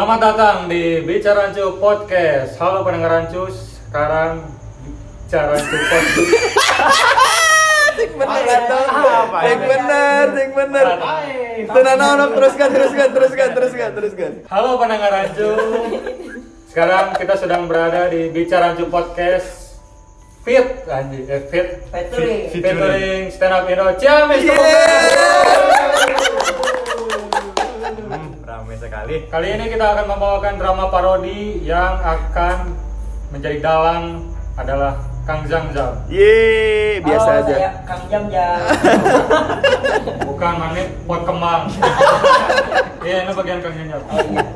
Selamat datang di Bicara Rancu Podcast. Halo pendengar Rancu, sekarang Bicara Rancu Podcast. Cek bener atau? Cek bener, cek bener. Tenang, tenang, teruskan, teruskan, teruskan, teruskan, teruskan. Halo pendengar Rancu. Sekarang kita sedang berada di Bicara Rancu Podcast. Fit, anjing, eh, fit. Featuring. Fit- Featuring stand up Indo. Ciamis. Hmm, Kali ini kita akan membawakan drama parodi yang akan menjadi dalang adalah Kang Zhang Zhang. Yeay, biasa Halo, aja. Saya Kang Jam Jam. Bukan mana pot kembang. Iya, ini bagian Kang Zhang Zhang. Oh iya.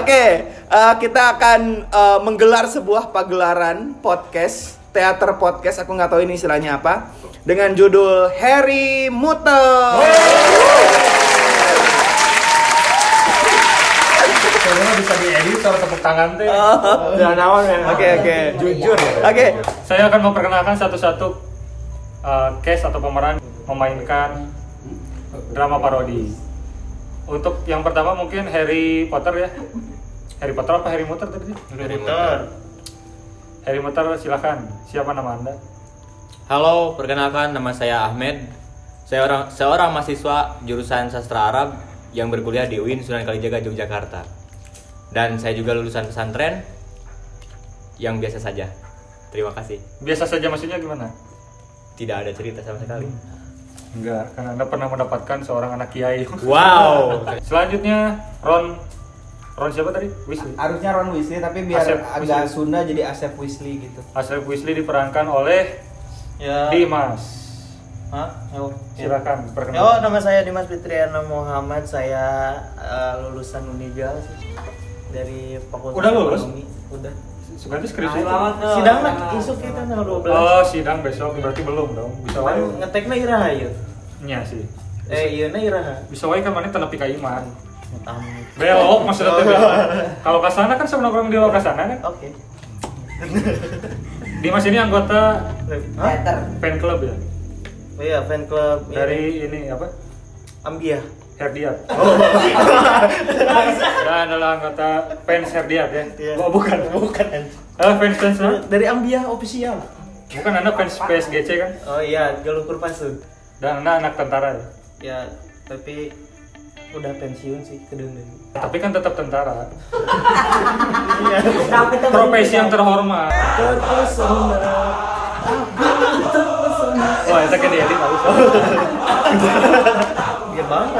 oke. Eh, kita akan eh, menggelar sebuah pagelaran podcast, teater podcast, aku nggak tahu ini istilahnya apa, dengan judul Harry Muter. Soalnya soal tepuk tangan tuh. Jangan nawan ya. Oke, oke. Jujur ya. Oke, Saya akan memperkenalkan satu-satu uh, case atau pemeran memainkan drama parodi. Untuk yang pertama mungkin Harry Potter ya. Harry Potter apa Harry Potter tadi? Harry Potter. Harry Potter silakan. Siapa nama Anda? Halo, perkenalkan nama saya Ahmed. Saya orang seorang mahasiswa jurusan sastra Arab yang berkuliah di UIN Sunan Kalijaga Yogyakarta. Dan saya juga lulusan pesantren yang biasa saja. Terima kasih. Biasa saja maksudnya gimana? Tidak ada cerita sama sekali. Enggak, karena Anda pernah mendapatkan seorang anak kiai. Wow. Selanjutnya Ron Ron siapa tadi? Weasley. harusnya Ron Weasley tapi biar Asep agak Weasley. Sunda jadi Asep Weasley gitu Asep Weasley diperankan oleh Ya. Dimas. Hah? Oh, ya. Silakan Oh, perkenalkan. nama saya Dimas Fitriana Muhammad. Saya eh, lulusan Unija sih. Dari Fakultas Udah lulus? Ekonomi. Udah. Berarti skripsi. Selamat dong. Sidang nak isuk kita tanggal 12. Oh, sidang besok berarti belum dong. Bisa wae. Ngetekna iraha ieu. Nya sih. Eh, ieu na iraha. Bisa wae kan mana tenepi ka iman. Belok maksudnya belok. Kalau ke sana kan sebenarnya orang di luar ke sana kan. Oke. Dimas ini anggota Hah? Fan club ya. Oh iya, fan club. Dari ini apa? Ambia. Herdiat. Dan adalah anggota fans Herdiat ya. Iya. Oh, bukan. Bukan. Ah, fans fans mana? Dari Ambia official. Bukan Anda fans PSGC kan? Oh iya, Galukur Pasud. Dan Anda anak tentara ya. Ya, tapi udah pensiun sih kedeng Tapi kan tetap tentara. Iya. Profesi yang terhormat. Terpesona. Wah, itu usah. Ya banget.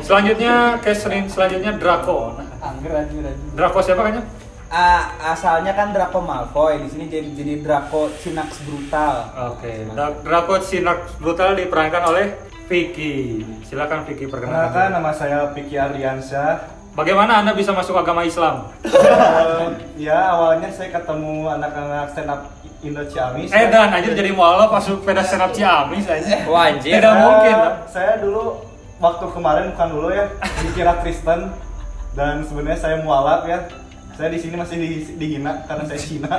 Selanjutnya case sering- selanjutnya Draco. Angger anjir anjir. Draco siapa kan kayaknya? Ah, asalnya kan Draco Malfoy di sini jadi jadi Draco Sinax brutal Oke. Dra- Draco Sinar Brutal diperankan oleh Vicky. Silakan Vicky Perkenalkan perkenalkan. nama saya Piki Ardiansyah. Bagaimana Anda bisa masuk agama Islam? Eh, ya awalnya saya ketemu anak-anak stand up Indo Ciamis. Eh dan aja jadi mualaf masuk peda senap Ciamis aja. Wah, anjir. Tidak mungkin. Eh, saya dulu waktu kemarin bukan dulu ya dikira Kristen dan sebenarnya saya mualaf ya. Saya di sini masih di- dihina karena saya Cina.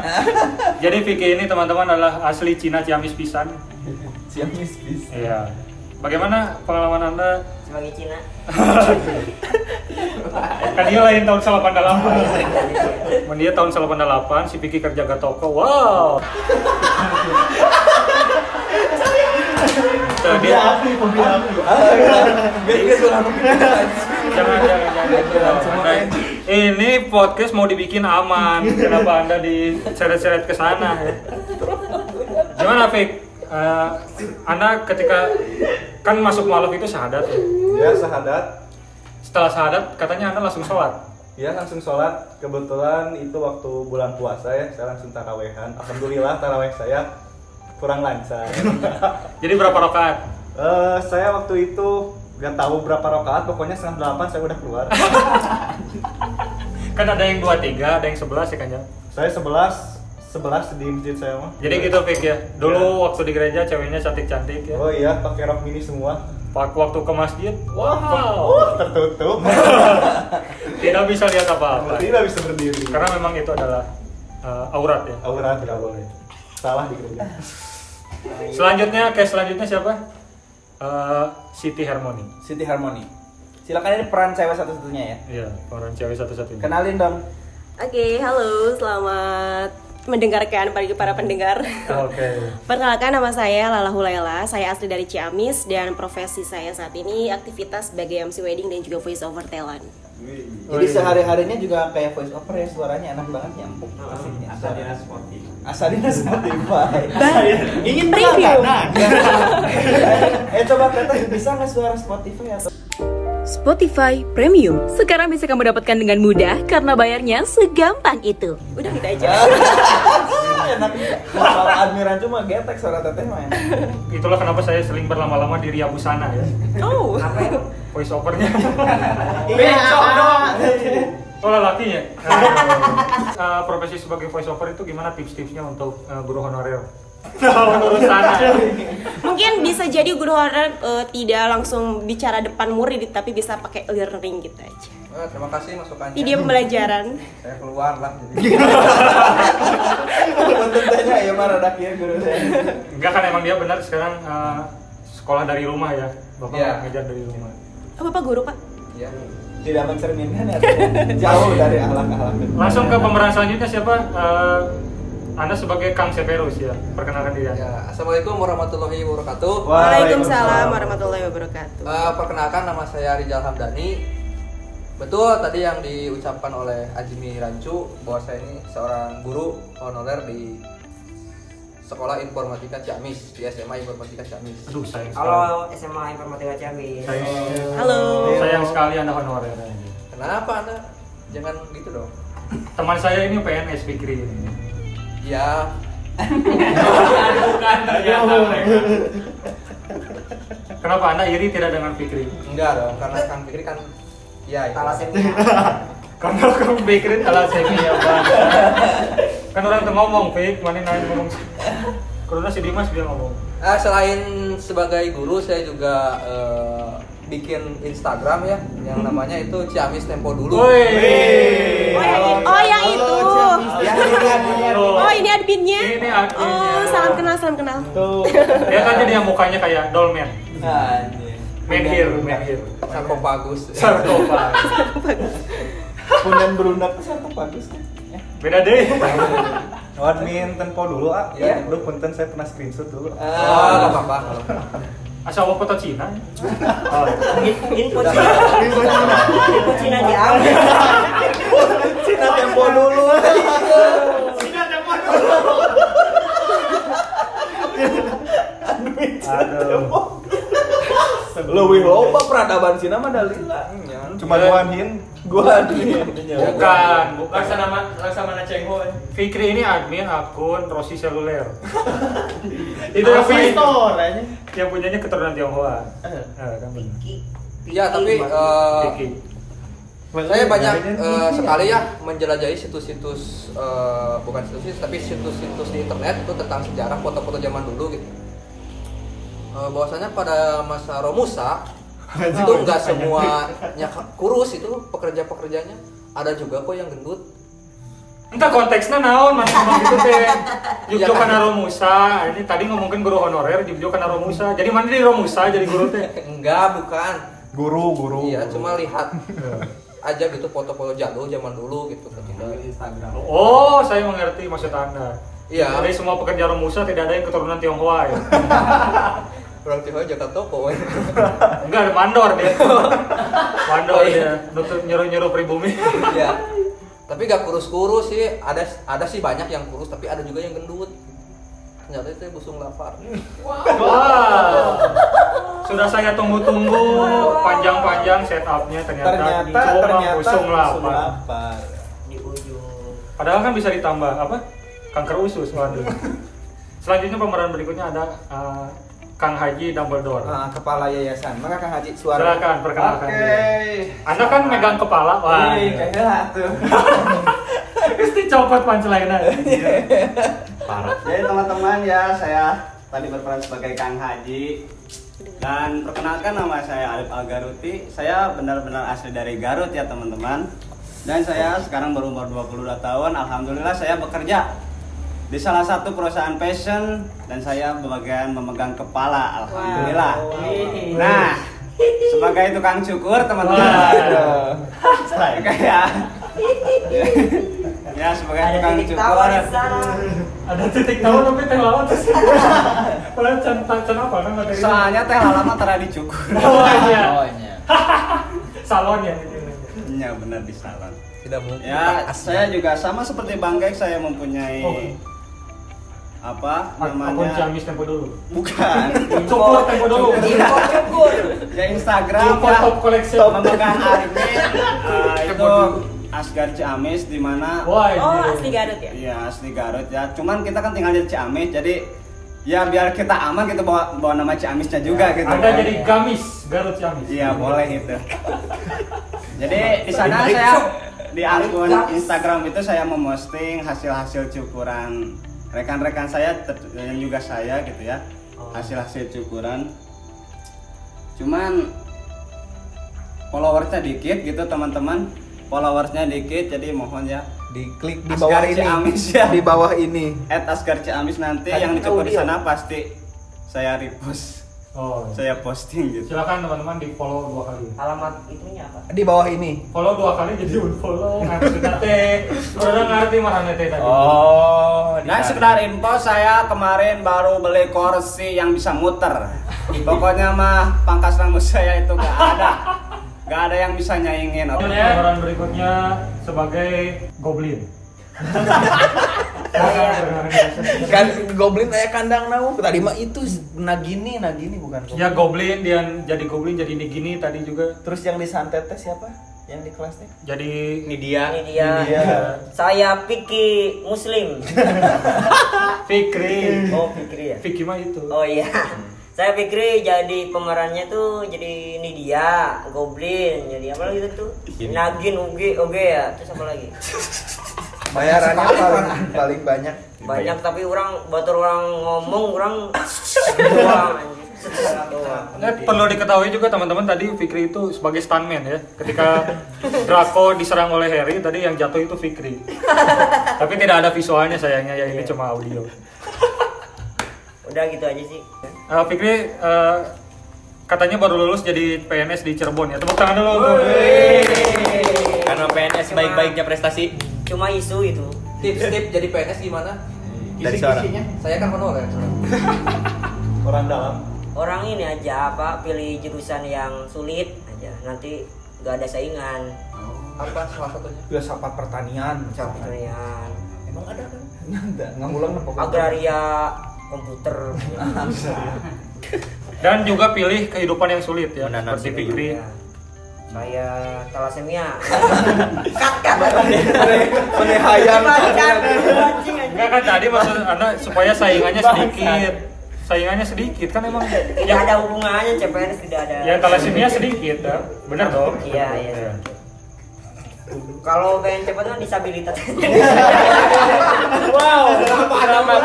Jadi Vicky ini teman-teman adalah asli Cina Ciamis pisan. Ciamis bis Iya. Bagaimana pengalaman Anda? Sebagai Cina. Kan dia lain tahun 88. Men dia tahun 88, si Vicky kerja ke toko. Wow. Tuh, dia jangan jangan jangan ini podcast mau dibikin aman kenapa anda diseret-seret ke sana ya gimana Fik Eh, anda ketika kan masuk malaf itu syahadat ya ya sahadat. setelah syahadat katanya anda langsung sholat Ya langsung sholat. Kebetulan itu waktu bulan puasa ya. Saya langsung tarawehan. Alhamdulillah taraweh saya kurang lancar. jadi berapa rakaat Eh, saya waktu itu nggak tahu berapa rakaat, pokoknya setengah delapan saya udah keluar. kan ada yang dua tiga ada yang sebelas ya kan ya saya sebelas, sebelas di masjid saya mah. jadi gitu Fik ya dulu waktu di gereja ceweknya cantik-cantik ya Oh iya, pakai rok mini semua. Pak waktu ke masjid wow Oh, tertutup. tidak bisa lihat apa-apa Tidak bisa berdiri. karena memang itu adalah uh, aurat ya aurat tidak boleh. Salah di gereja. selanjutnya case selanjutnya siapa Eh, Siti Harmony Siti Harmony Silakan ini peran cewek satu-satunya ya. Iya, orang cewek satu-satunya. Kenalin dong. Oke, halo, selamat mendengarkan bagi para pendengar. Oke. Perkenalkan nama saya Lala Hulaila, saya asli dari Ciamis dan profesi saya saat ini aktivitas sebagai MC wedding dan juga voice over talent. Jadi sehari-harinya juga kayak voice over ya suaranya enak banget nyambung. Asalnya Spotify. Asalnya Spotify. Ingin preview. eh coba teteh bisa nggak suara Spotify atau Spotify Premium. Sekarang bisa kamu dapatkan dengan mudah karena bayarnya segampang itu. Udah kita aja. enak kalau admiran cuma getek suara teteh mah enak. Itulah kenapa saya sering berlama-lama di Ria Busana ya. Oh. Voice overnya. Iya, Oh lelakinya. Eh, profesi sebagai voice over itu gimana tips-tipsnya untuk eh, guru honorer? Ya. Mungkin bisa jadi guru honorer eh, tidak langsung bicara depan murid tapi bisa pakai learning gitu aja. Eh, terima kasih masukannya. Video pembelajaran. Saya keluar lah jadi. Tentunya ya rada kieu guru saya. Enggak kan emang dia benar sekarang eh, sekolah dari rumah ya. Bapak Iya. ngajar dari rumah. Oh, Bapak guru, Pak? Iya. Tidak mencerminkan ya. Jauh dari akhlak-akhlak. Langsung ke pemeran selanjutnya siapa? Eh, anda sebagai Kang Severus ya. Perkenalkan diri Anda. Ya, Assalamualaikum warahmatullahi wabarakatuh. Waalaikumsalam warahmatullahi wabarakatuh. Eh, perkenalkan nama saya Rizal Hamdani. Betul tadi yang diucapkan oleh Ajmi Rancu bahwa saya ini seorang guru honorer di Sekolah Informatika Ciamis di SMA Informatika Ciamis. Aduh sayang sekali. Halo SMA Informatika Ciamis. Sayang, Halo. sayang sekali Anda honorer. Kenapa Anda? Jangan gitu dong. Teman saya ini PNS Fikri ini. Ya, Bukan ternyata mereka. Kenapa Anda iri tidak dengan Fikri? enggak dong karena Kang Fikri kan ya itu. Talasemia. Karena Kang Fikri ya bang. Kan orang tuh ngomong Fik, mana nanya ngomong. Karena si Dimas dia ngomong. Ah, selain sebagai guru saya juga eh, bikin Instagram ya yang namanya itu Ciamis Tempo dulu. Woi. Oh, yang, oh, yang itu. Yang ini adminnya. Oh, ini adminnya? Ini adminnya. Oh, salam kenal, salam kenal. Tuh. Dia kan dia mukanya kayak Dolmen. Anjir. Menhir, menhir. Sarkofagus. Sarkofa. Pundan berunak tuh satu bagus kan. Beda deh. Admin tempo dulu ah. Ya, bro, punten saya pernah screenshot dulu. Ah, nggak apa-apa. Asal mau foto Cina. Oh. Info Cina. Info Cina diambil. Cina tempo dulu. Aduh. Lebih loba peradaban Cina mah dalila. Cuma gua admin. Gua admin. Bukan, bukan. Laksa nama laksa mana cengho. Fikri ini admin akun Rossi Seluler. itu yang punya, aja. Yang punyanya keturunan Tionghoa. Eh, kan benar. Ya, tapi eh, Vicky. saya banyak eh, sekali ya menjelajahi situs-situs eh, bukan situs tapi situs-situs di internet itu tentang sejarah foto-foto zaman dulu gitu. Eh, bahwasanya pada masa Romusa itu enggak semuanya kurus itu pekerja-pekerjanya. Ada juga kok yang gendut Entah konteksnya naon mana ngomong gitu teh. Jujur Ya kan? karena Romusa, ini tadi ngomongin guru honorer, jujur karena Romusa. Jadi mana di Romusa jadi guru teh? enggak bukan Guru, guru. iya cuma lihat aja gitu foto-foto jadul zaman dulu gitu ketika Oh, saya mengerti maksud Anda. Iya. Jadi semua pekerja Romusa tidak ada yang keturunan Tionghoa ya. orang Tionghoa jaga toko Enggak ada mandor dia. Mandor Oh, iya. dia, nutup nyuruh-nyuruh pribumi. ya tapi gak kurus-kurus sih ada ada sih banyak yang kurus tapi ada juga yang gendut ternyata itu busung lapar Wah. Sudah saya tunggu-tunggu panjang-panjang setupnya ternyata, Ternyata cuma ternyata usung lapar. lapar. Di ujung. Padahal kan bisa ditambah apa? Kanker usus, waduh. Selanjutnya pemeran berikutnya ada uh, Kang Haji Dumbledore. Ah, kepala yayasan. Maka Kang Haji suara. Silakan perkenalkan Oke. diri. Anda kan megang kepala, wah. Wih, kayak tuh. Pasti copot punchline Parah. Jadi teman-teman ya saya tadi berperan sebagai Kang Haji dan perkenalkan nama saya Alif Algaruti. Saya benar-benar asli dari Garut ya teman-teman. Dan saya sekarang berumur 22 tahun. Alhamdulillah saya bekerja di salah satu perusahaan fashion dan saya bagian memegang kepala. Alhamdulillah. Nah, sebagai tukang cukur teman-teman. Saya kayak ya sebagai Ada tukang cukur. Ada titik tahu tapi teh lawan terus. Padahal can apa kan materi. Soalnya teh lama tara dicukur. Oh iya. Oh, iya. Salon ya. Iya benar di salon. Tidak mungkin. Ya, saya juga sama seperti Bang Gek, saya mempunyai Oh. Apa Akun namanya? Ciamis tempo dulu. Bukan. Cukur tempo dulu. Info cukur. ya Instagram Info ya. top collection. Memegang admin eh, itu Asgar Ciamis di mana Oh, asli Garut ya? Iya asli Garut ya. Cuman kita kan tinggal di Ciamis, jadi ya biar kita aman kita bawa bawa nama Ciamisnya juga gitu. Anda kan. jadi gamis Garut Ciamis. Iya boleh itu. Jadi di sana saya di akun Instagram itu saya memposting hasil-hasil cukuran rekan-rekan saya dan juga saya gitu ya hasil-hasil cukuran. Cuman followersnya dikit gitu teman-teman followersnya dikit jadi mohon ya Diklik di Asgar bawah ini. Ciamis ya. Di bawah ini. at Asgar Ciamis nanti Ada yang dicukur di sana pasti saya repost Oh. saya posting gitu Silakan teman-teman di follow dua kali. Alamat itunya apa? Di bawah ini. Follow dua kali jadi unfollow. Ngerti nate. Udah ngerti mana nate tadi. Oh, nah sekedar info saya kemarin baru beli kursi yang bisa muter. Pokoknya mah pangkas rambut saya itu gak ada, gak ada yang bisa nyaingin. Pemeran berikutnya sebagai goblin. Kan goblin aya kandang nau. Tadi mah itu nagini, nagini bukan goblin. Ya goblin dia jadi goblin jadi ini gini tadi juga Terus yang disantet teh siapa? Yang di kelas teh? jadi Ini dia. Ini dia. Iya. Saya Piki Muslim. Fikri. Oh, Fikri ya. Fikri mah itu. Oh iya. Saya Fikri jadi pemerannya tuh jadi ini dia, Goblin, jadi apa lagi tuh? Nagin Uge Oge ya, terus apa lagi? Bayarannya paling paling banyak. Banyak tapi orang batur orang ngomong orang doang. Eh, perlu diketahui juga teman-teman tadi Fikri itu sebagai stuntman ya. Ketika Draco diserang oleh Harry tadi yang jatuh itu Fikri. Tapi tidak ada visualnya sayangnya ya ini cuma audio. Udah gitu aja sih. Eh, Fikri eh, katanya baru lulus jadi PNS di Cirebon ya. Tepuk tangan dulu. Karena PNS baik-baiknya prestasi. Cuma isu itu. Tips-tips jadi PNS gimana? Dari suara. Saya kan honorer. Orang dalam. Orang ini aja apa pilih jurusan yang sulit aja. Nanti gak ada saingan. Apa salah satunya? Filsafat pertanian. Pertanian. Emang ada kan? Enggak, ngulang Agraria komputer. Dan juga pilih kehidupan yang sulit ya. Menanam Seperti. Fikri. Ya. Saya talasemia. Penehayang. Enggak kan tadi maksud Anda supaya saingannya sedikit. Saingannya sedikit kan emang Tidak yang ada hubungannya CPNS tidak ada. yang talasemia sedikit ya. Benar dong? Iya, iya. Kalau pengen cepet kan disabilitas. Wow, selamat.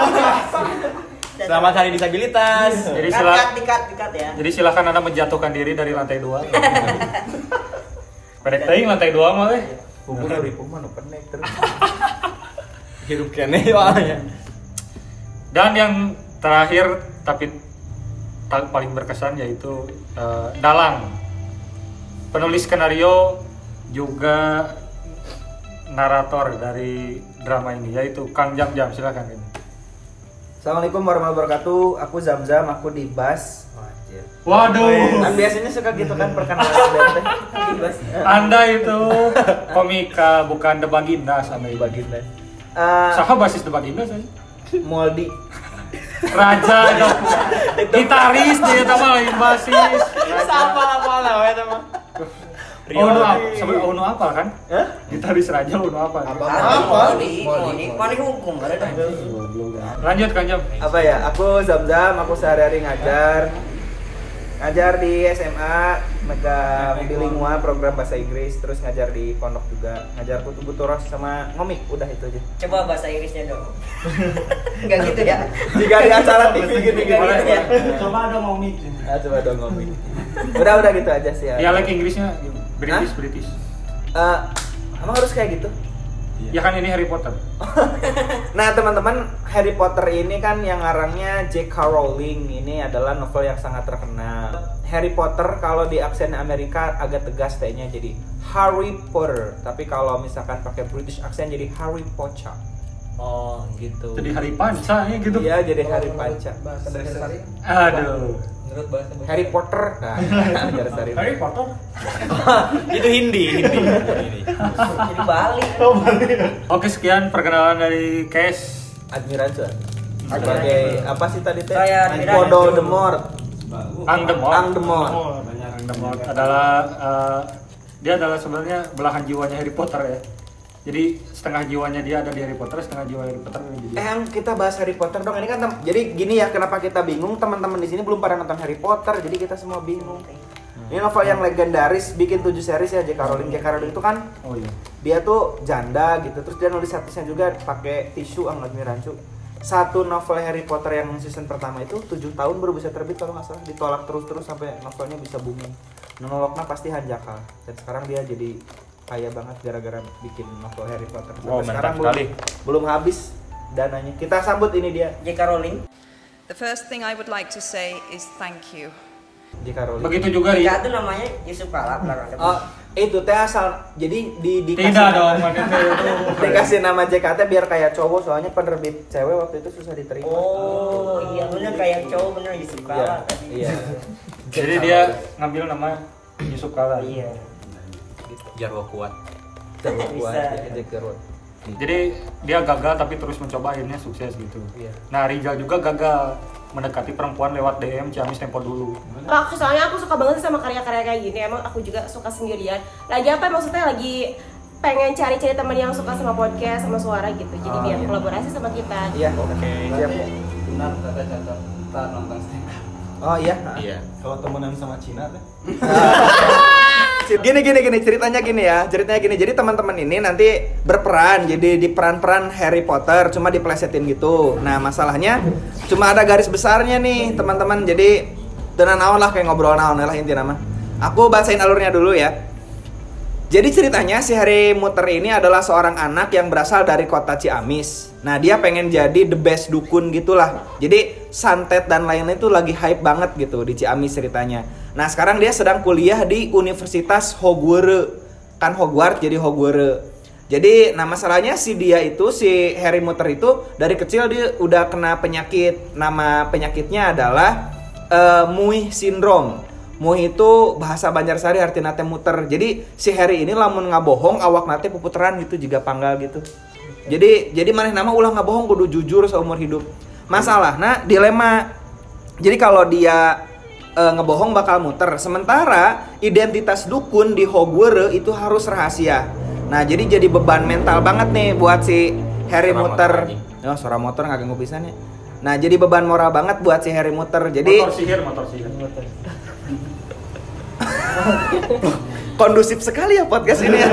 Selamat hari disabilitas. Jadi Cut, sila- cut, dikat, dikat ya. Jadi silakan Anda menjatuhkan diri dari lantai dua. Pendek teuing lantai dua mah teh. Bubur dari puma nu pendek terus. Hidup kene soalnya. Dan yang terakhir tapi ta- paling berkesan yaitu eh, Dalang. Penulis skenario juga narator dari drama ini yaitu Kang Jam Jam silakan ini. Assalamualaikum warahmatullahi wabarakatuh. Aku Zam Zam, aku di Bas. Wajib. Waduh. Kan biasanya suka gitu kan perkenalan. Anda itu komika bukan The Baginda sama Ibu Baginda. Eh, Siapa basis The Baginda saya? Moldi. Raja dong. Gitaris dia sama lain basis. Siapa apa lah we teman. Oh, Uno apa? Sebenarnya Uno apa kan? Hah? Gitaris Raja Uno apa? Apa? Moni, Moni, Moni hukum ada dah. Lanjut Kang Jam. Apa ya? Aku Zam Zam, aku sehari-hari ngajar. Ngajar di SMA, megang bilingual program bahasa Inggris, terus ngajar di pondok juga. Ngajar kutu buturos sama ngomik, udah itu aja. Coba bahasa Inggrisnya dong. Enggak gitu ya. Jika di acara TV. Boleh, boleh. Coba ada ngomik. Ah, coba dong ngomik. Udah, udah gitu aja sih ya. Dialek Inggrisnya British British. Eh, emang harus kayak gitu? Ya kan ini Harry Potter. Nah teman-teman Harry Potter ini kan yang ngarangnya J.K. Rowling ini adalah novel yang sangat terkenal. Harry Potter kalau di aksen Amerika agak tegas T-nya jadi Harry Potter, tapi kalau misalkan pakai British aksen jadi Harry Potter. Oh, gitu. Jadi Hari Panca ya gitu. Iya jadi Harry Panca. Bahasa Aduh. Menurut bahasa Harry Potter. Nah, Garis Harry. Harry Potter. Itu Hindi, Hindi. Hindi. jadi Bali. Oke sekian perkenalan dari Cash. Admiral Cuan. Sebagai apa sih tadi teh? Saya Admiral Podo Cuan. Demor. Ang Demor. Ang Demor. Ang Demor adalah eh, dia adalah sebenarnya belahan jiwanya Harry Potter ya. Jadi setengah jiwanya dia ada di Harry Potter, setengah jiwa Harry Potter ada di dia. Eh, yang kita bahas Harry Potter dong. Ini kan tem- jadi gini ya, kenapa kita bingung? Teman-teman di sini belum pada nonton Harry Potter, jadi kita semua bingung. Ini novel yang legendaris, bikin 7 series ya J.K. Rowling. J.K. Rowling itu kan Oh iya. dia tuh janda gitu, terus dia nulis statusnya juga pakai tisu angkat rancu. Satu novel Harry Potter yang season pertama itu 7 tahun baru bisa terbit kalau nggak salah, ditolak terus-terus sampai novelnya bisa booming. Monolognya pasti Hanjakal. Dan sekarang dia jadi kaya banget gara-gara bikin novel Harry Potter. Sampai Wow, mantap sekarang belum, sekali. belum habis dananya. Kita sambut ini dia J.K. Rowling. The first thing I would like to say is thank you. J.K. Rowling. Begitu juga. Ria. itu namanya Yusuf Kala belakang. Oh, itu teh asal jadi di dikasih Tidak nama- dong, itu. dikasih nama JKT biar kayak cowok soalnya penerbit cewek waktu itu susah diterima. Oh, iya bener kayak cowok bener Yusuf Iya. Kala tadi. Iya. Jadi dia ngambil nama Yusuf Kala. Iya. Jarwo kuat. Cowok kuat, Bisa. J.K. Rowling. Jadi dia gagal tapi terus mencoba akhirnya sukses gitu. Iya. Nah Rizal juga gagal mendekati perempuan lewat DM Ciamis Tempo dulu. Aku soalnya aku suka banget sama karya-karya kayak gini. Emang aku juga suka sendirian. Lagi apa maksudnya lagi pengen cari-cari teman yang suka sama podcast sama suara gitu. Jadi Oh, biar iya. kolaborasi sama kita. Iya. Oke. Siap. Benar kata. Tak nonton stand. Oh iya. Iya. Kalau temenan sama Cina teh. Gini gini gini ceritanya gini ya ceritanya gini. Jadi teman-teman ini nanti berperan jadi di peran-peran Harry Potter cuma diplesetin gitu. Nah masalahnya cuma ada garis besarnya nih teman-teman. Jadi tenan naon lah kayak ngobrol naon lah intinya nama aku bacain alurnya dulu ya jadi ceritanya si Harry Muter ini adalah seorang anak yang berasal dari kota Ciamis. Nah dia pengen jadi the best dukun gitulah. Jadi santet dan lain-lain itu lagi hype banget gitu di Ciamis ceritanya. Nah sekarang dia sedang kuliah di Universitas Hogwarts. Kan Hogwarts jadi Hogwarts. Jadi nah masalahnya si dia itu si Harry Muter itu dari kecil dia udah kena penyakit. Nama penyakitnya adalah eh, Mui syndrome. Muh itu bahasa Banjarsari artinya teh muter. Jadi si Harry ini lamun ngabohong awak nate puputeran gitu juga panggal gitu. Jadi jadi maneh nama ulah ngabohong kudu jujur seumur hidup. Masalah nah dilema. Jadi kalau dia e, ngebohong bakal muter. Sementara identitas dukun di Hogwarts itu harus rahasia. Nah, jadi jadi beban mental banget nih buat si Harry Suara muter. motor. Ya, suara motor nggak ganggu pisan ya. Nah, jadi beban moral banget buat si Harry muter. Jadi motor sihir, motor sihir. kondusif sekali ya podcast ini ya.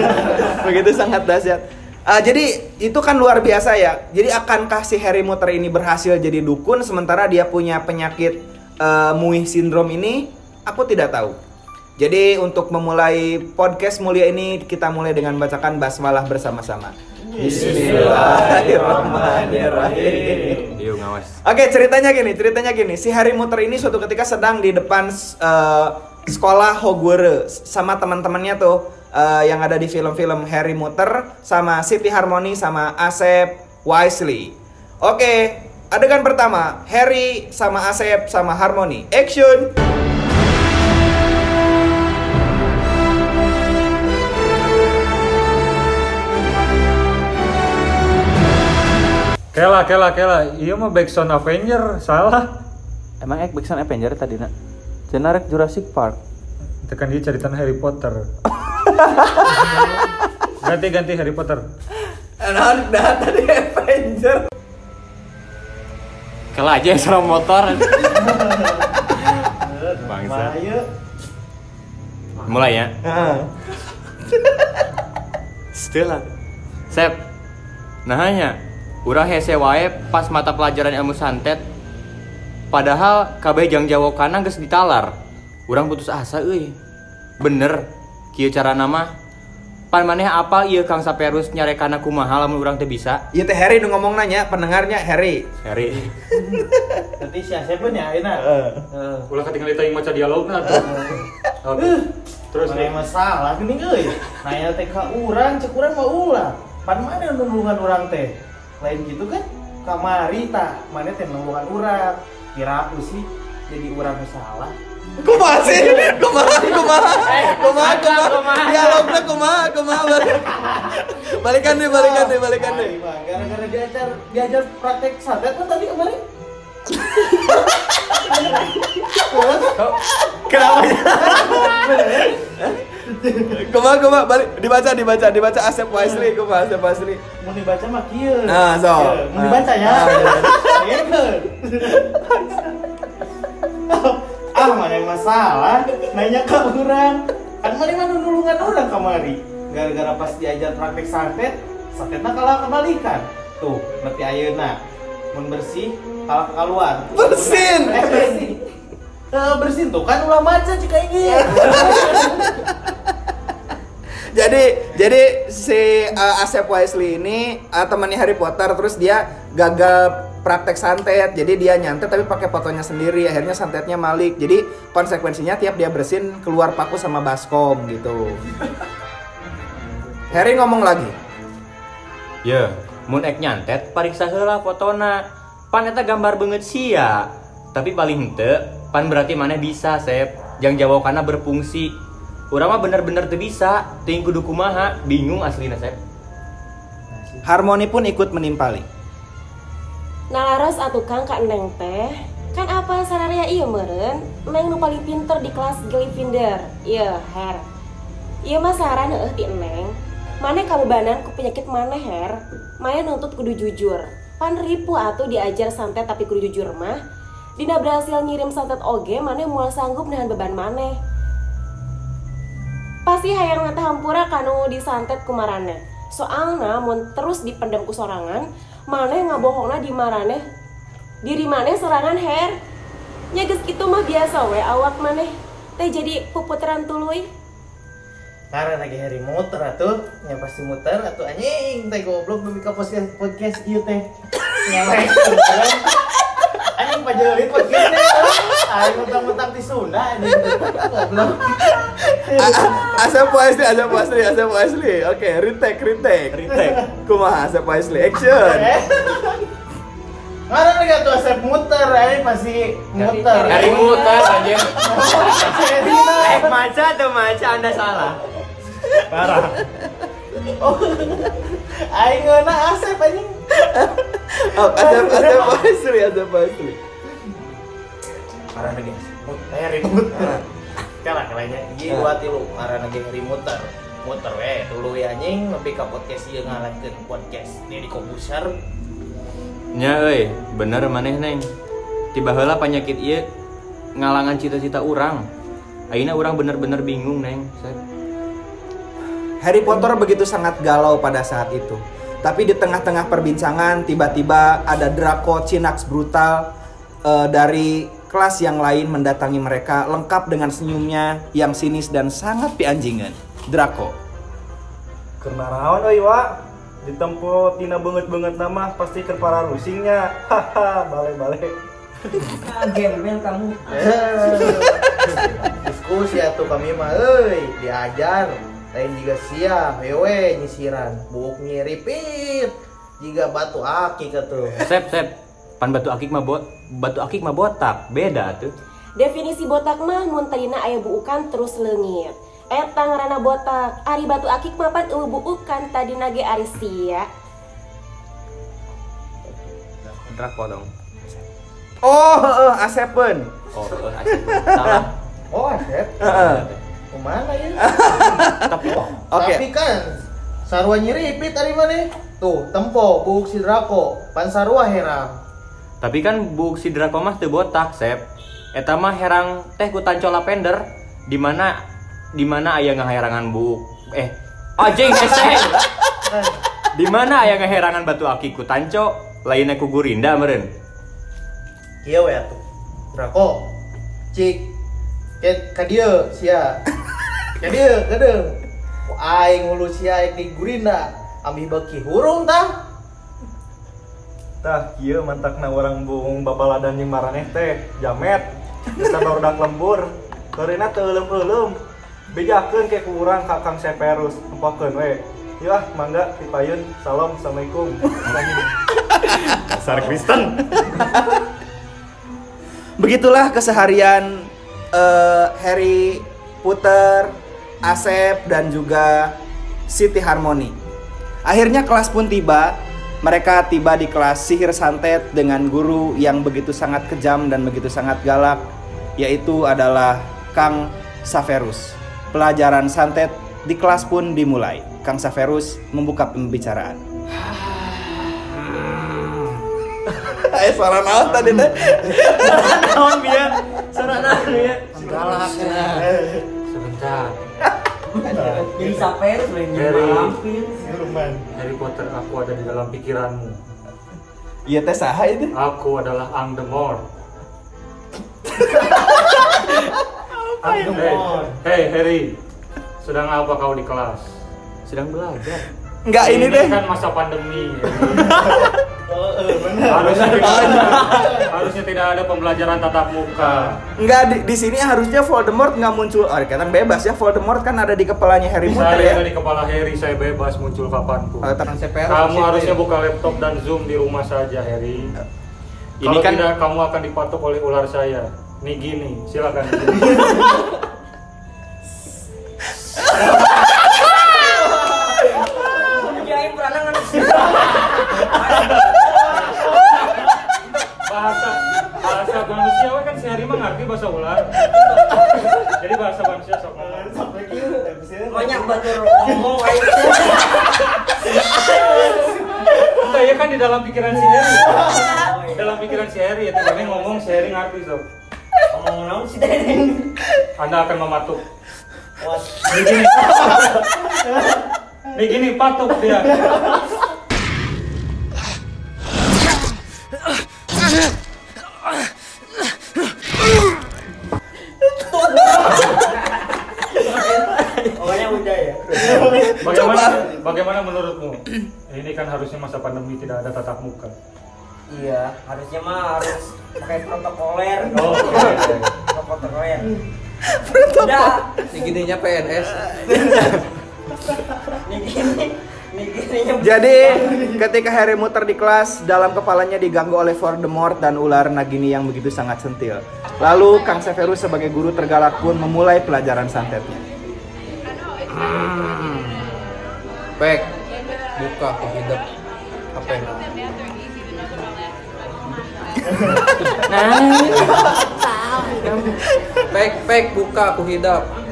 Begitu sangat dahsyat. Ah, jadi itu kan luar biasa ya. Jadi akankah si Harry Potter ini berhasil jadi dukun sementara dia punya penyakit eh, Mui syndrome ini? Aku tidak tahu. Jadi untuk memulai podcast mulia ini kita mulai dengan bacakan basmalah bersama-sama. Bismillahirrahmanirrahim. Yuk ngawas. Oke ceritanya gini, ceritanya gini. Si Harry Mutter ini suatu ketika sedang di depan eh, sekolah Hogwarts sama teman-temannya tuh eh, yang ada di film-film Harry Mutter sama Siti Harmony sama Asep Wisely. Oke, adegan pertama Harry sama Asep sama Harmony. Action. Kela, kela, kela. Iya mah Backsound Avenger, salah. Emang ek Backsound Avenger tadi nak? Jenarek Jurassic Park. Tekan dia ceritaan Harry Potter. ganti ganti Harry Potter. Nah, nah tadi Avenger. Kela aja serang motor. Bangsa. Mulai ya. Setelah. Sep. Nah hanya urang hese wae pas mata pelajaran ilmu santet. Padahal kabeh jang jawa kana geus ditalar. Urang putus asa euy. Bener kieu cara nama pan maneh apa iya Kang Saperus nyarekana kumaha lamun urang teu bisa? Iya teh Harry nu ngomong nanya pendengarnya Harry. Harry. Nanti siapa pun ya, enak. Ulah ketinggalan teuing maca dialogna tuh. Terus Mana yang masalah gini euy. Nanya teh ka urang, cek urang mah ulah. Pan mana nulungan urang teh? Lain gitu kan? Kamari tak, mana teh nulungan urang. Kira aku sih jadi urang nu salah. Kumaha sih? Kumaha? Kumaha? Kumaha? Kumaha? Dialognya kumaha? Kumaha? Balik- Balikan deh, balikan deh, balikan deh. Gara-gara diajar diajar praktek santet kan tadi kemarin. Kenapa? Kumaha? Kumaha? Balik dibaca, dibaca, dibaca Asep Wisely, kumaha Asep Wisely. Mau dibaca mah kieu. Nah, so. Mau dibaca ya. Ah, iya. Dengerin. ah, mana yang masalah? Nanya ke orang. Kan mana mana nulungan orang kamari. Gara-gara pas diajar praktek santet, santetnya kalah kebalikan. Tuh, nepi ayeuna. Mun bersih, kalah keluar. Bersin. Eh, bersin. Eh, bersin tuh kan ulah maca jika ingin. jadi jadi si uh, Asep Wisely ini uh, temannya Harry Potter terus dia gagal praktek santet jadi dia nyantet tapi pakai fotonya sendiri akhirnya santetnya malik jadi konsekuensinya tiap dia bersin keluar paku sama baskom gitu Harry ngomong lagi Ya, mun ek nyantet pariksa heula fotona. Pan eta gambar banget sia. Tapi paling henteu, pan berarti mana bisa, Sep. Jang jawabanna berfungsi. Urang mah bener-bener teu bisa, teuing kudu kumaha, bingung aslina, Sep. Harmoni pun ikut menimpali. Nah laras atuh kang kak Neng teh. Kan apa sararea iya meren Neng nu paling pinter di kelas Gryffindor Iya her. Iya mah saran heeh ti Neng. Mana kamu banan ku penyakit mana her? Maya nuntut kudu jujur. Pan ripu atuh diajar santet tapi kudu jujur mah Dina berhasil ngirim santet oge mana mual sanggup nahan beban maneh. Pasti hayang nanti hampura kanu disantet kumarane. Soalna mun terus dipendam ku sorangan maneh ngabohongna di marane? Diri maneh sorangan her. Nyages gitu mah biasa we awak maneh. Teh jadi puputeran tuluy. Karena lagi hari muter atuh, yang pasti muter atuh. Anjing teh goblok demi ka podcast podcast ieu teh. Ngelek. Anjing pajelit podcast teh. Aing mentang-mentang di Sunda anjing goblok. Asep Wisely, Asep Wisely, Asep Wisely Oke, retake, retake. Retake. Kumaha Asep Wisely, action. Mana lagi atuh asep? Muter, aing pasti muter. Dari muter anjing. Eh, maca tuh maca anda salah. Parah. Oh, aing ngeuna asep anjing. Oh, Asep, Asep Wisely, Asep Wisely Parah lagi muter, muter. Kalah kalanya. Ieu dua tilu, marah lagi hari muter. Muter we, dulu ya anjing lebih ke podcast ieu ngalahkeun podcast Deddy Kobuser. Nya euy, bener maneh neng. Tiba heula penyakit ieu ngalangan cita-cita urang. Ayeuna urang bener-bener bingung, Neng. Sep. Harry Potter begitu sangat galau pada saat itu. Tapi di tengah-tengah perbincangan tiba-tiba ada Draco Cinax brutal eh, dari kelas yang lain mendatangi mereka lengkap dengan senyumnya yang sinis dan sangat pianjingan. Draco. Karena naon euy wa ditempo tina banget-banget nama pasti keur para rusingnya haha balik-balik gembel kamu Diskusi atuh kami mah euy, diajar. Lain juga sia, hewe nyisiran, buk nyiripit. Jika batu akik atuh. Sep, sep. Pan batu akik mah bot, batu akik mah botak, beda tuh. definisi botak mah mun tadina aya buukan terus leungit eta ngaranna botak ari batu akik mah pan eueuh buukan tadina ge ari sia Draco dong. Oh, heeh, Asepen. Oh, oh, asik. salah. Oh, asep. Heeh. Ke mana ya? Tapi Oke. Tapi kan sarua nyiripit ari mana? Tuh, tempo buk si Draco, pan sarua heram. Tapi kan buk si Draco mah teu botak, Sep. Eta mah herang teh ku tanco lavender di mana di mana aya ngaherangan buk eh anjing hese. Di mana aya ngaherangan batu akik ku tanco lainnya ku gurinda meureun. Kieu we atuh. Draco. Cik. Ka dieu sia. Ka dieu, gadeuh. ku aing ulu sia aing di gurina ambil beki hurung tah Tah, kieu mantakna orang bung babaladan jeung maraneh teh jamet. Bisa barudak lembur. Keurina teu euleum-euleum. Bejakeun ke ku urang ka Kang Severus, empokeun we. Yuk ah, mangga dipayun. Salam, assalamualaikum. Dasar Kristen. Begitulah keseharian eh, Harry, Puter, Asep dan juga Siti Harmoni. Akhirnya kelas pun tiba. Mereka tiba di kelas sihir santet dengan guru yang begitu sangat kejam dan begitu sangat galak, yaitu adalah Kang Saverus. Pelajaran santet di kelas pun dimulai. Kang Saverus membuka pembicaraan. Eh, suara naon tadi teh? naon bieu suara naon bieu Galak Sebentar. Jadi saper selain Harry, mampir. Harry Potter, aku ada di dalam pikiranmu. Iya teh saha itu? Aku adalah Angdemor. Angdemor. Hey, hey Harry, sedang apa kau di kelas? Sedang belajar. Enggak ini deh. kan masa pandemi. oh bener harusnya tidak ada, harusnya tidak ada pembelajaran tatap muka. Enggak di, di sini harusnya Voldemort nggak muncul. Oh, kan bebas ya Voldemort kan ada di kepalanya Harry Potter Saya ya. ada di kepala Harry, saya bebas muncul kapan pun. Oh, tenang, CPR Kamu positif. harusnya buka laptop dan zoom di rumah saja, Harry. Ini Kalau kan- tidak, kamu akan dipatok oleh ular saya. Nih gini, silakan. akan mematuk. Was. Nih gini. Nih gini patuk dia. Ya. Bagaimana bagaimana menurutmu? Ini kan harusnya masa pandemi tidak ada tatap muka. Iya, harusnya mah harus pakai protokoler. Oh, gininya PNS. Nih gini. Nih gininya. Jadi ketika Harry muter di kelas, dalam kepalanya diganggu oleh Voldemort dan ular Nagini yang begitu sangat sentil. Lalu Kang Severus sebagai guru tergalak pun memulai pelajaran santetnya. Pek, buka aku hidup. Apa yang Pek, pek, buka aku hidup.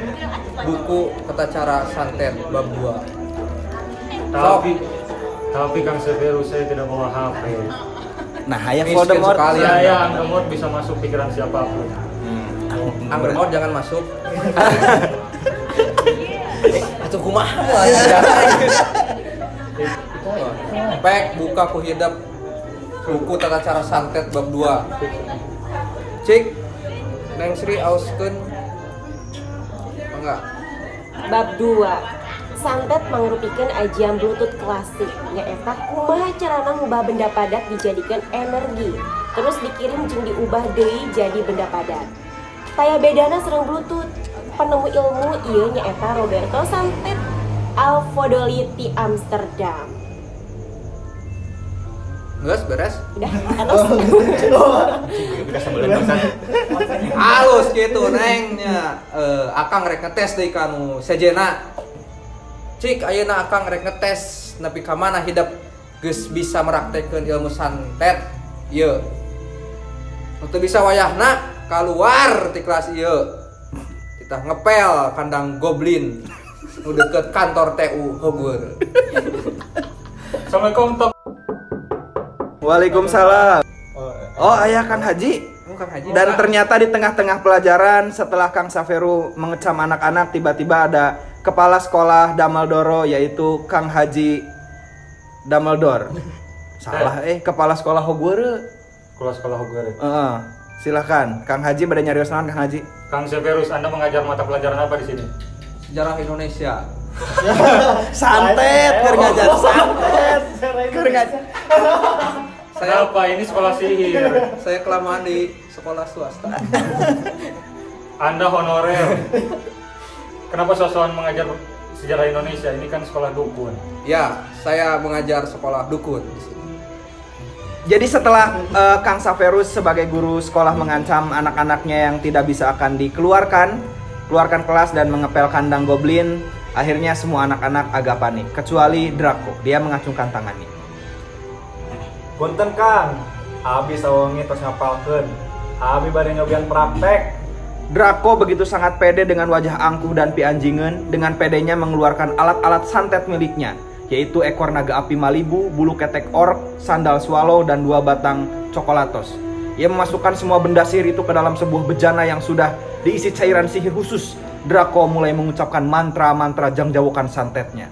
Buku tata cara santet bab 2. Tapi tapi Kang Severus saya tidak bawa HP. Nah, ya Miskin Voldemort. Saya. Anggemot bisa masuk pikiran siapa pun. Anggremot jangan masuk. Atuh kumaha? Pek, buka aku hidup. Buku tata cara santet bab 2. Cik, Neng Sri auskeun. Enggak. Bab 2 Santet mangrupikeun ajian bluetooth klasik. Nyaeta kumaha carana ngubah benda padat dijadikan energi? Terus dikirim jeung diubah deui jadi benda padat. Taya bedana serang bluetooth. Penemu ilmu ieu nyaeta Roberto Santet Alfodoliti Amsterdam Geus beres? udah atas Halus gitu nengnya. Eh, akang rek ngetes deui kanu sejena. Cik ayeuna akang rek ngetes nepi ka mana hidup geus bisa meraktekeun ilmu santet. Ieu. Untuk bisa wayahna keluar ti kelas ieu. Kita ngepel kandang goblin nu deket kantor TU Hogwarts. Assalamualaikum Tok. Waalaikumsalam. Oh, ayah Kang Haji. Bukan haji. Dan ternyata di tengah-tengah pelajaran setelah Kang Saveru mengecam anak-anak tiba-tiba ada kepala sekolah Dumbledore yaitu Kang Haji Dumbledore. Salah eh kepala sekolah Hogwarts. Sekolah sekolah Hogwarts. Heeh. Silakan, Kang Haji pada nyari naon Kang Haji? Kang Severus, Anda mengajar mata pelajaran apa di sini? Sejarah Indonesia. Santet, keur ngajar santet. Keur ngajar. Saya Kenapa ini sekolah sihir? saya kelamaan di sekolah swasta. Anda honorer. Kenapa sosokan mengajar sejarah Indonesia? Ini kan sekolah dukun. Ya, saya mengajar sekolah dukun di sini. Jadi setelah eh, Kang Saverus sebagai guru sekolah mengancam anak-anaknya yang tidak bisa akan dikeluarkan, keluarkan kelas dan mengepel kandang goblin, akhirnya semua anak-anak agak panik, kecuali Draco. Dia mengacungkan tangannya. Punten Kang, Abi sawangi tos ngapalkeun. Abi bade nyobian praktek. Draco begitu sangat pede dengan wajah angkuh dan pianjingan, dengan pedenya mengeluarkan alat-alat santet miliknya, yaitu ekor naga api Malibu, bulu ketek ork, sandal swallow, dan dua batang coklatos. Ia memasukkan semua benda sihir itu ke dalam sebuah bejana yang sudah diisi cairan sihir khusus. Draco mulai mengucapkan mantra-mantra jangjawukan santetnya.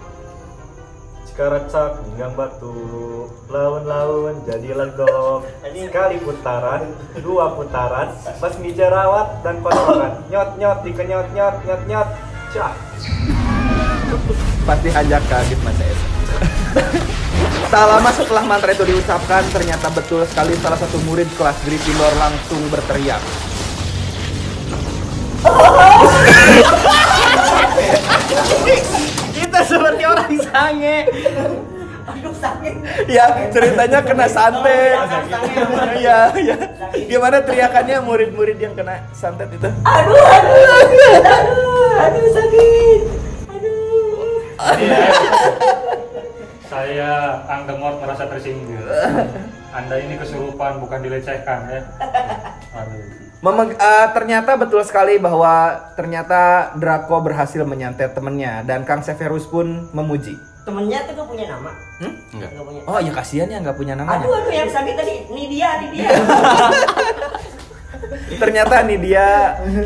Cikarecak ninggang batu, laun-laun jadi legok. Sekali putaran, dua putaran, basmi jerawat dan kotoran. Nyot-nyot dikenyot-nyot, nyot-nyot. Cah. Pasti hajak kaget Mas Es. Tak lama setelah mantra itu diucapkan, ternyata betul sekali salah satu murid kelas Gryffindor langsung berteriak. Kita seperti orang sange. Aduh sakit. Ya, ceritanya kena santet. Iya, iya. Gimana teriakannya murid-murid yang kena santet itu? Aduh, aduh, aduh, aduh, aduh sakit. Iya. Saya Angdemot merasa tersinggung. Anda ini kesurupan bukan dilecehkan ya. Aduh. Memeg- eh, ternyata betul sekali bahwa ternyata Draco berhasil menyantet temennya dan Kang Severus pun memuji. Temennya tuh gak punya nama. Hmm? Enggak. Gak punya. Oh ya kasihan ya nggak punya namanya. Aduh, aduh yang sakit tadi. Ini dia, ini dia. Ternyata nih dia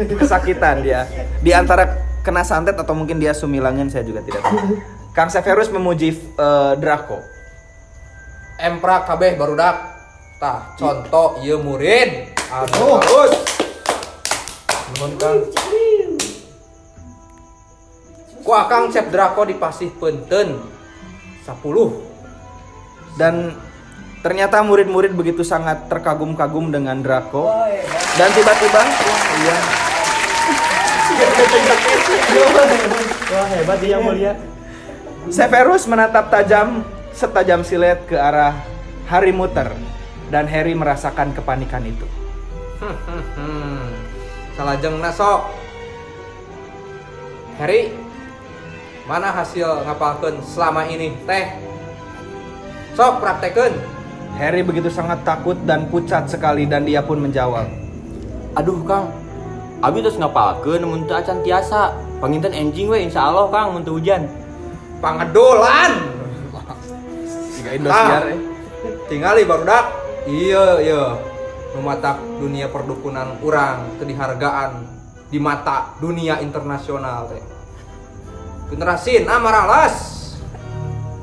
kesakitan dia. Di antara kena santet atau mungkin dia sumilangan saya juga tidak tahu. Kang Severus memuji eh, Draco. Empra kabeh barudak. Tah, contoh ieu murid. Aduh, bagus. Nuhun Kang. Ku akang Cep Draco dipasih penten 10. Dan ternyata murid-murid begitu sangat terkagum-kagum dengan Draco. Dan tiba-tiba, wah iya. Wah hebat dia yang mulia. Severus menatap tajam setajam silet ke arah Harry Mutter dan Harry merasakan kepanikan itu. Hmm. Salajeng sok. Harry, mana hasil ngapalkeun selama ini teh? Sok praktekeun. Harry begitu sangat takut dan pucat sekali dan dia pun menjawab. Aduh Kang, Abi terus ngapalkeun mun teu acan tiasa. Panginten enjing we insyaallah Kang mun teu hujan. Pangedolan. Jika Indosiar eh. Tingali barudak. Iya, iya. Mematak dunia perdukunan urang teu dihargaan di mata dunia internasional teh. Generasin amaralas.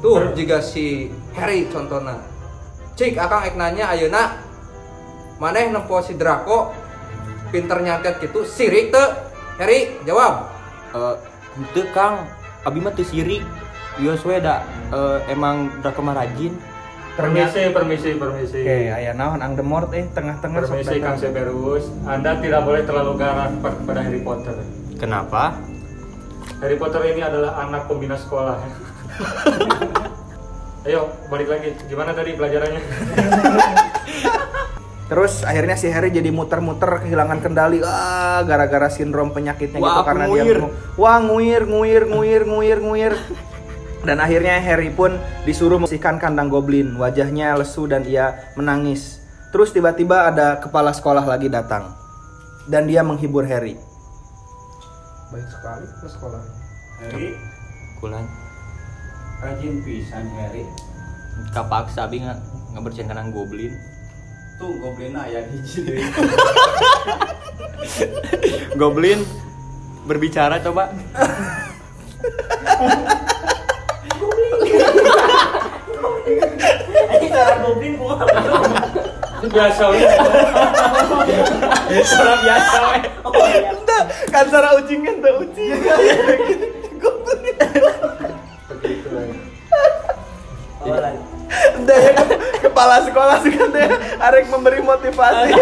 Tuh jika si Harry contohna. Cik akang ek nanya ayeuna maneh nempo si Draco pinter nyantet gitu sirik teu? Harry jawab. Henteu Kang, Abi mah sirik. Ieu we da eh, emang da kemarajin. Permisi, permisi, permisi. Oke, ayah naon ang demort eh tengah-tengah Permisi. Kang Severus, Anda tidak boleh terlalu garang kepada Harry Potter. Kenapa? Harry Potter ini adalah anak pembina sekolah. Ayo, balik lagi. Gimana tadi pelajarannya? Terus akhirnya si Harry jadi muter-muter kehilangan kendali ah gara-gara sindrom penyakitnya gitu Wah, karena nguir. dia ngomong, wah nguir nguir nguir nguir nguir dan akhirnya Harry pun disuruh membersihkan kandang goblin wajahnya lesu dan ia menangis terus tiba-tiba ada kepala sekolah lagi datang dan dia menghibur Harry Baik sekali ke sekolah. Harry, Kulan. rajin pisan Harry. Kapaksa Abi nggak ngebersihin kandang goblin. Tuh goblin aya hiji. Goblin berbicara coba. Ini cara goblin gua biasa ya. Cara biasa we. Kan cara ucing. Kan, goblin. Iya, iya. Kepala sekolah sih kan arek memberi motivasi.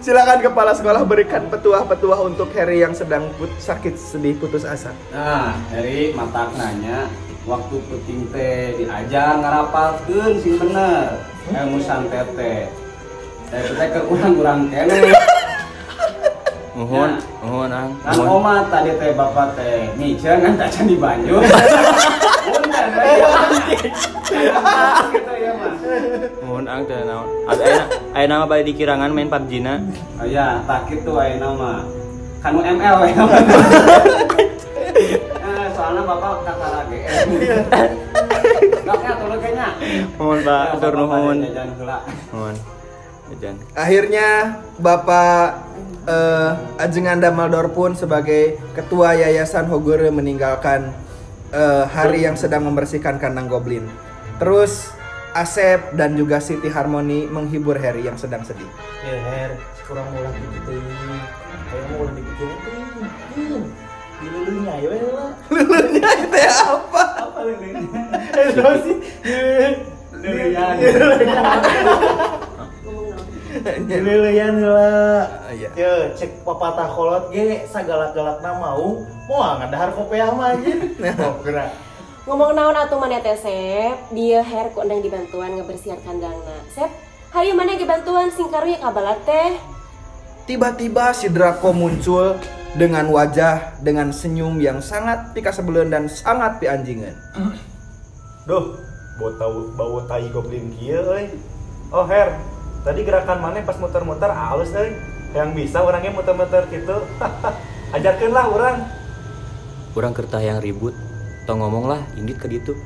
Silakan kepala sekolah berikan petuah-petuah untuk Harry yang sedang put- sakit sedih putus asa. Nah, dari matak nanya waktu puting teh diajar ngarapalkeun sing bener ilmu santet teh. Teh teh ke urang-urang kene. Nuhun, nuhun ang. Kan Nuhun. oma tadi teh bapak teh miceun kan tacan di Banyu. Punten we. Gitu ya, Mas. Nuhun ang teh naon. Ada aya aya nama bade di Kirangan main PUBG na. Oh iya, tak gitu ayo nama. Kanu ML we. Eh, soalnya bapak kakak lagi. Kakak turun kayaknya. Nuhun Pak, atur nuhun. Jajan heula. Nuhun. Jajan. Akhirnya Bapak eh, Ajengan Damaldor pun sebagai ketua Yayasan Hogure meninggalkan eh, hari yang sedang membersihkan kandang goblin. Terus Asep dan juga Siti Harmoni menghibur Harry yang sedang sedih. Ya Her, kurang mulai gitu Kayak mau ulah dipikirin tuh. Dilulunya ya we lah. Lulunya itu apa? Apa lulunya? Eh, tau sih. Luluyan. Luluyan lah. Iya. Ya, cek papatah kolot ge sagalak-galak mau mau ngadahar kopiah mah. Oh, gerak. Ngomong naon atuh mana teh Sep, dia Her kok ndang dibantuan ngebersihan kandangna. Sep, hayu mana ge bantuan sing karunya kabalat teh. Tiba-tiba si Draco muncul dengan wajah dengan senyum yang sangat pika sebelen dan sangat pianjingan. Duh, bau tahu bau tai goblin kieu euy. Oh, Her. Tadi gerakan mana pas muter-muter halus euy. Yang bisa orangnya muter-muter gitu. Ajarkeun lah orang. Urang kertah yang ribut. Tong ngomong lah, indit ke ditu.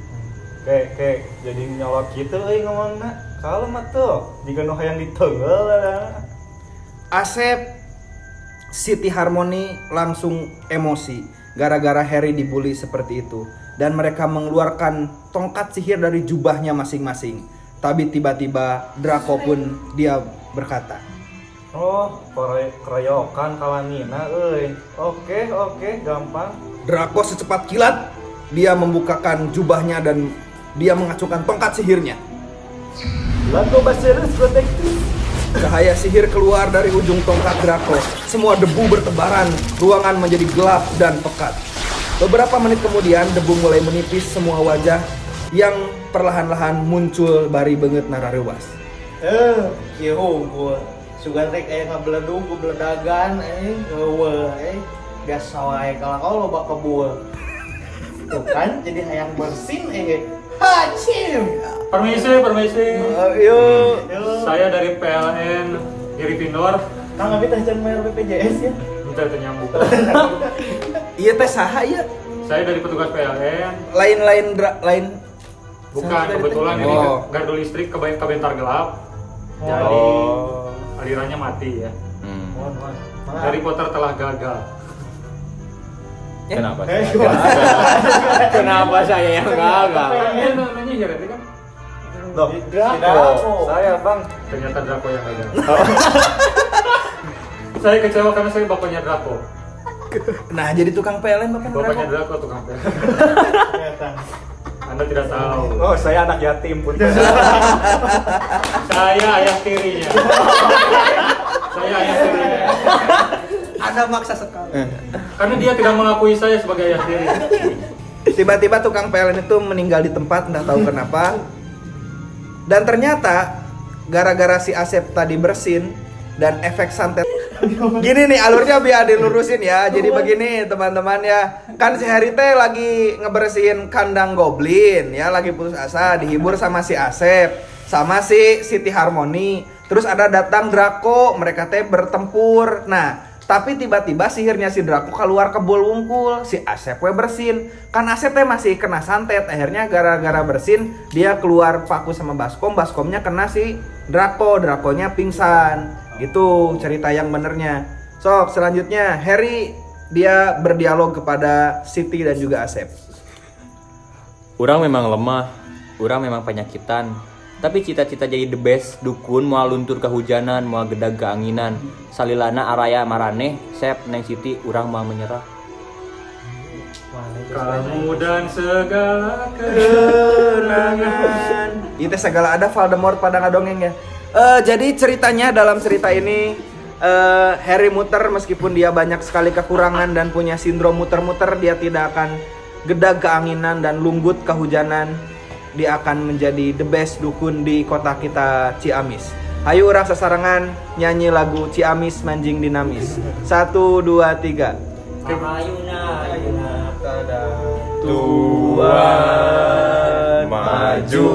Kayak kayak jadi nyolot gitu euy ngomongna. Kalau mah tuh, jika nu hayang diteungeul lah. Asep Siti Harmoni langsung emosi gara-gara Harry dibully seperti itu dan mereka mengeluarkan tongkat sihir dari jubahnya masing-masing. Tapi tiba-tiba Draco pun dia berkata, Oh, keroyokan kawanina euy. Oke, oke, gampang. Draco secepat kilat dia membukakan jubahnya dan dia mengacungkan tongkat sihirnya. Cahaya sihir keluar dari ujung tongkat Draco. Semua debu bertebaran, ruangan menjadi gelap dan pekat. Beberapa menit kemudian, debu mulai menipis semua wajah yang perlahan-lahan muncul bari benget nararewas. Eh, kieu gua. Sugan rek aya ngabeledung ku beledagan eh eueuh eh biasa wae kalau kau loba kebul. Tuh kan jadi hayang bersin eh. Hacim. Permisi, permisi. yuk. Saya dari PLN Gryffindor. Kang Abi teh can bayar BPJS ya. Minta itu nyambung. Iya teh saha ya? Saya dari petugas PLN. Lain-lain dra- lain Bukan dari kebetulan ini Oh. gardu listrik ke kebentar gelap. Jadi Oh. alirannya mati ya. Hmm. Harry Potter telah gagal. Kenapa? Eh, saya gagal? Kenapa saya yang gagal? PLN namanya ya berarti kan? Loh, Draco. Saya, Bang. Ternyata Draco yang gagal. saya kecewa karena saya bapaknya Draco. Nah, jadi tukang PLN Bapak Bapaknya Draco. Draco tukang PLN. Anda tidak tahu. Oh, saya anak yatim pun. Saya ayah tirinya. saya ayah tirinya. Anda maksa sekali. Karena dia tidak mengakui saya sebagai ayah tiri. Tiba-tiba tukang PLN itu meninggal di tempat, entah tahu kenapa. Dan ternyata gara-gara si Asep tadi bersin dan efek santet. Gini nih alurnya biar dilurusin ya. Jadi begini teman-teman ya. Kan si Harry teh lagi ngebersihin kandang goblin ya, lagi putus asa, dihibur sama si Asep, sama si Siti Harmoni. Terus ada datang Draco, mereka teh bertempur. Nah, tapi tiba-tiba sihirnya si Draco keluar ke bul wungkul, si Asep we bersin. Kan Asep masih kena santet, akhirnya gara-gara bersin dia keluar paku sama baskom, baskomnya kena si Draco, Draconya pingsan. Gitu cerita yang benernya. Sok selanjutnya Harry dia berdialog kepada Siti dan juga Asep. Urang memang lemah, urang memang penyakitan. Tapi cita-cita jadi the best, dukun mau luntur kehujanan, mau gedag keanginan. Salilana araya maraneh, sep neng siti urang mau menyerah. Kamu dan segala kenangan. Itu segala ada Voldemort pada ngadongeng ya. Eh, jadi ceritanya dalam cerita ini eh, Harry Muter meskipun dia banyak sekali kekurangan dan punya sindrom muter-muter dia tidak akan gedag keanginan dan lunggut kehujanan. Dia akan menjadi the best dukun di kota kita Ciamis. Ayo orang sasarangan nyanyi lagu Ciamis Manjing Dinamis. Satu dua tiga. Ayuna, ayuna. Tuhan maju.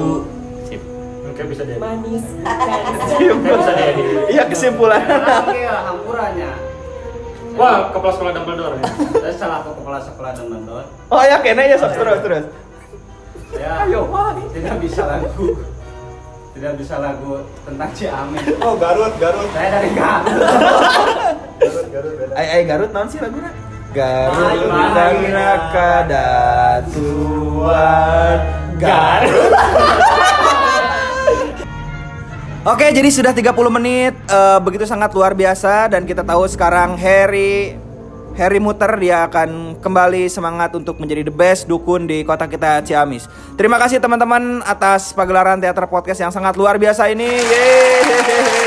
Oke bisa deh. Manis. Iya kesimpulan. Oke, hampurannya. Wah, kepala sekolah Dumbledore ya. Saya salah ke kepala sekolah Dumbledore. Oh ya kena ya sok terus terus. Saya tidak bisa lagu tidak bisa lagu tentang Ciamis. Oh Garut, Garut. Saya dari Garut. Garut, Garut beda. Ai Garut naon sih laguna? Garut Garina kadatuan Garut. Oke, jadi sudah 30 menit eh, begitu sangat luar biasa dan kita tahu sekarang Harry Harry Muter dia akan kembali semangat untuk menjadi the best dukun di kota kita Ciamis. Terima kasih teman-teman atas pagelaran teater podcast yang sangat luar biasa ini. Yeay.